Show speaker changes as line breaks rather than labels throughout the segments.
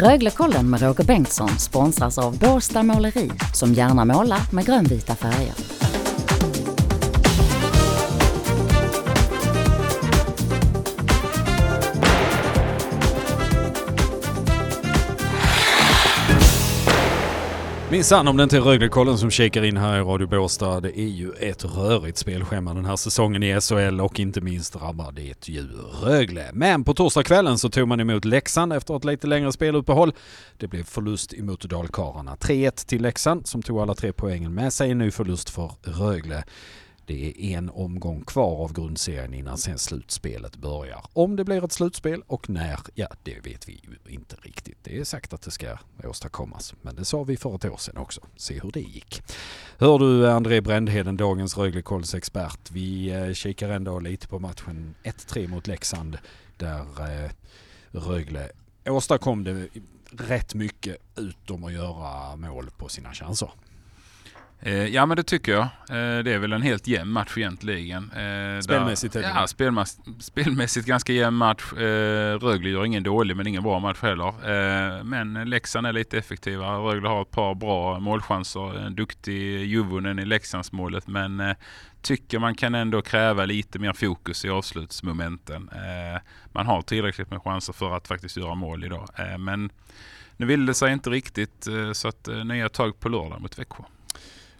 Röglekollen med Roger Bengtsson sponsras av Båstad Måleri som gärna målar med grönvita färger.
Minsann om det inte är Röglekollen som kikar in här i Radio Båstad. Det är ju ett rörigt spelschema den här säsongen i SHL och inte minst drabbar det ju Rögle. Men på torsdagskvällen så tog man emot Leksand efter ett lite längre speluppehåll. Det blev förlust emot Dalkarlarna. 3-1 till Leksand som tog alla tre poängen med sig. En ny förlust för Rögle. Det är en omgång kvar av grundserien innan sen slutspelet börjar. Om det blir ett slutspel och när, ja det vet vi ju inte riktigt. Det är sagt att det ska åstadkommas. Men det sa vi för ett år sedan också. Se hur det gick. Hör du André Brändheden, dagens Röglekolls expert. Vi eh, kikar ändå lite på matchen 1-3 mot Leksand där eh, Rögle åstadkom det rätt mycket utom att göra mål på sina chanser.
Eh, ja men det tycker jag. Eh, det är väl en helt jämn match egentligen.
Eh, spelmässigt
där, Ja, spelmäss spelmässigt ganska jämn match. Rögle gör ingen dålig men ingen bra match heller. Men Leksand är lite effektiva. Rögle har ett par bra målchanser. En duktig Juvonen i Leksandsmålet men tycker man kan ändå kräva lite mer fokus i avslutsmomenten. Man har tillräckligt med chanser för att faktiskt göra mål idag. Men nu vill det sig inte riktigt så att nya tag på lördag mot Växjö.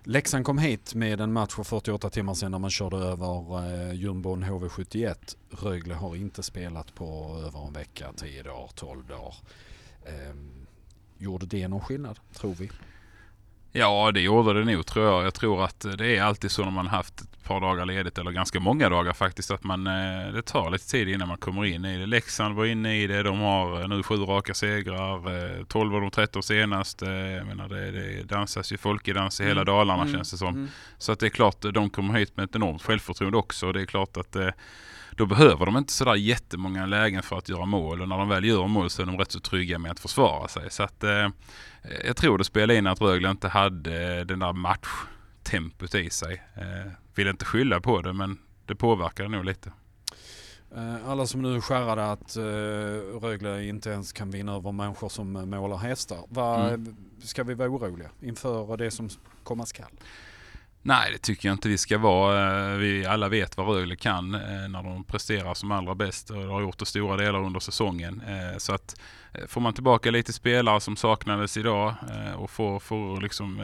Leksand kom hit med en match för 48 timmar sedan när man körde över eh, jumbon HV71. Rögle har inte spelat på över en vecka, 10 dagar, 12 dagar. Eh, gjorde det någon skillnad, tror vi?
Ja, det gjorde det nog tror jag. Jag tror att det är alltid så när man haft ett par dagar ledigt, eller ganska många dagar faktiskt, att man, eh, det tar lite tid innan man kommer in i det. Leksand var inne i det. De har eh, nu sju raka segrar. 12 eh, av de 13 senast. Jag menar, det, det dansas ju folkedans i hela mm. Dalarna mm. känns det som. Mm. Så att det är klart, de kommer hit med ett enormt självförtroende också. Det är klart att då behöver de inte sådär jättemånga lägen för att göra mål och när de väl gör mål så är de rätt så trygga med att försvara sig. Så att eh, jag tror det spelar in att Rögle inte hade den där matchtempot i sig. Eh, vill inte skylla på det men det påverkar nog lite.
Eh, alla som nu skärrade att uh, Rögle inte ens kan vinna över människor som målar hästar. Va, mm. Ska vi vara oroliga inför det som komma skall?
Nej, det tycker jag inte vi ska vara. Eh, vi alla vet vad Rögle kan eh, när de presterar som allra bäst och har gjort det stora delar under säsongen. Eh, så att får man tillbaka lite spelare som saknades idag och får, får liksom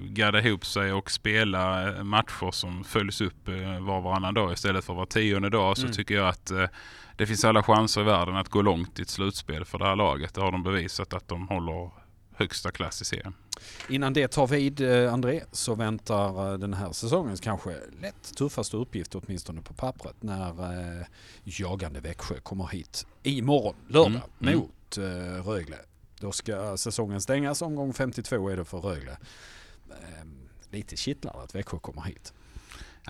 gadda ihop sig och spela matcher som följs upp var och varannan dag istället för var tionde dag så mm. tycker jag att det finns alla chanser i världen att gå långt i ett slutspel för det här laget. Det har de bevisat att de håller högsta klass i serien.
Innan det tar vid, eh, André, så väntar eh, den här säsongens kanske lätt tuffaste uppgift, åtminstone på pappret, när eh, jagande Växjö kommer hit imorgon, lördag, mm. mm. mot Rögle. Då ska säsongen stängas, omgång 52 är det för Rögle. Eh, lite kittlande att Växjö kommer hit.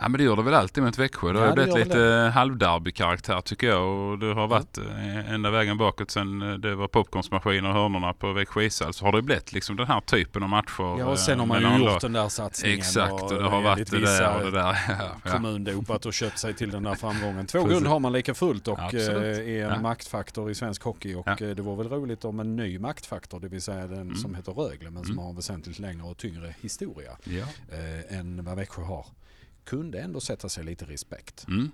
Ja men det gör det väl alltid mot Växjö. Det har ja, blivit lite halvderby-karaktär tycker jag. Och det har varit mm. ända vägen bakåt sen eh, det var popcornsmaskiner och hörnorna på Växjö ishall. Så har det blivit liksom den här typen av matcher.
Ja och sen har man ju gjort den där satsningen.
Exakt och, och det har varit det där och det där.
Ja, kommundopat och köpt sig till den där framgången. Två guld har man lika fullt och Absolut. är en ja. maktfaktor i svensk hockey. Och det var väl roligt om en ny maktfaktor, det vill säga den mm. som heter Rögle men som mm. har en väsentligt längre och tyngre historia eh, än vad Växjö har kunde ändå sätta sig lite respekt.
Mm.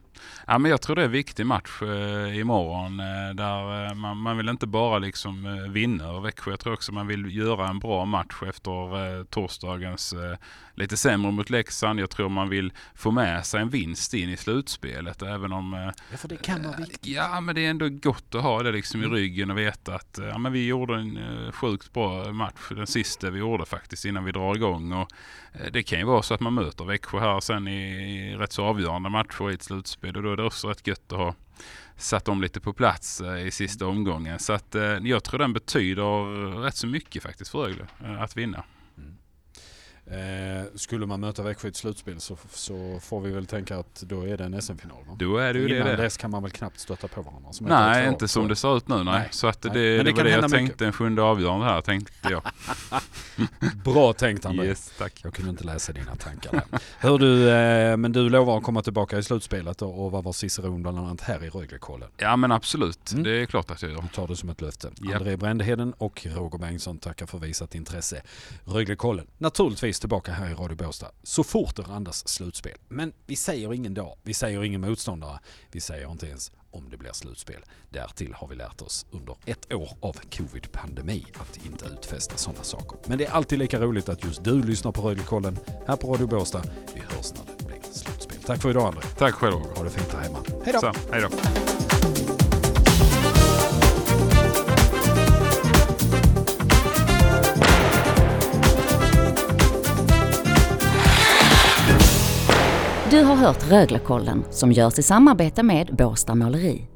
Ja, men jag tror det är en viktig match eh, imorgon. Eh, där eh, man, man, vill inte bara liksom eh, vinna över Växjö. Jag tror också man vill göra en bra match efter eh, torsdagens eh, lite sämre mot Leksand. Jag tror man vill få med sig en vinst in i slutspelet. Även om... Eh,
ja, för det kan vara viktigt.
Ja, men det är ändå gott att ha det liksom mm. i ryggen och veta att ja, men vi gjorde en sjukt bra match. Den sista vi gjorde faktiskt innan vi drar igång. Och, det kan ju vara så att man möter Växjö här sen i i rätt så avgörande matcher i ett slutspel och då är det också rätt gött att ha satt dem lite på plats eh, i sista omgången. Så att eh, jag tror den betyder rätt så mycket faktiskt för Rögle eh, att vinna.
Eh, skulle man möta Växjö i ett slutspel så, så får vi väl tänka att då är det en SM-final.
Då är det ju
Innan
det. det.
dess kan man väl knappt stöta på varandra.
Nej, inte som det ser ut nu nej.
Nej.
Så att det,
Nej.
det,
Men det
var det jag
mycket.
tänkte, en sjunde avgörande här tänkte jag.
Bra tänkt André.
Yes, tack.
Jag kunde inte läsa dina tankar där. Hör du, eh, men du lovar att komma tillbaka i slutspelet och, och vara vår ciceron bland annat här i Röglekollen.
Ja men absolut,
Mm.
det är klart att jag gör.
Jag tar det som ett löfte.
Japp.
André Brändheden och Roger Bengtsson tackar för visat intresse. Röglekollen, naturligtvis tillbaka här i Radio Båstad så fort det randas slutspel. Men vi säger ingen dag, vi säger ingen motståndare, vi säger inte ens om det blir slutspel. Därtill har vi lärt oss under ett år av covid-pandemi att inte utfästa sådana saker. Men det är alltid lika roligt att just du lyssnar på Röglekollen här på Radio Båstad. Vi hörs när det blir slutspel. Tack för idag André.
Tack själv.
Ha det fint här hemma. Hej då!
Hej då.
Du har hört Röglekollen som görs i samarbete med Båstad Måleri.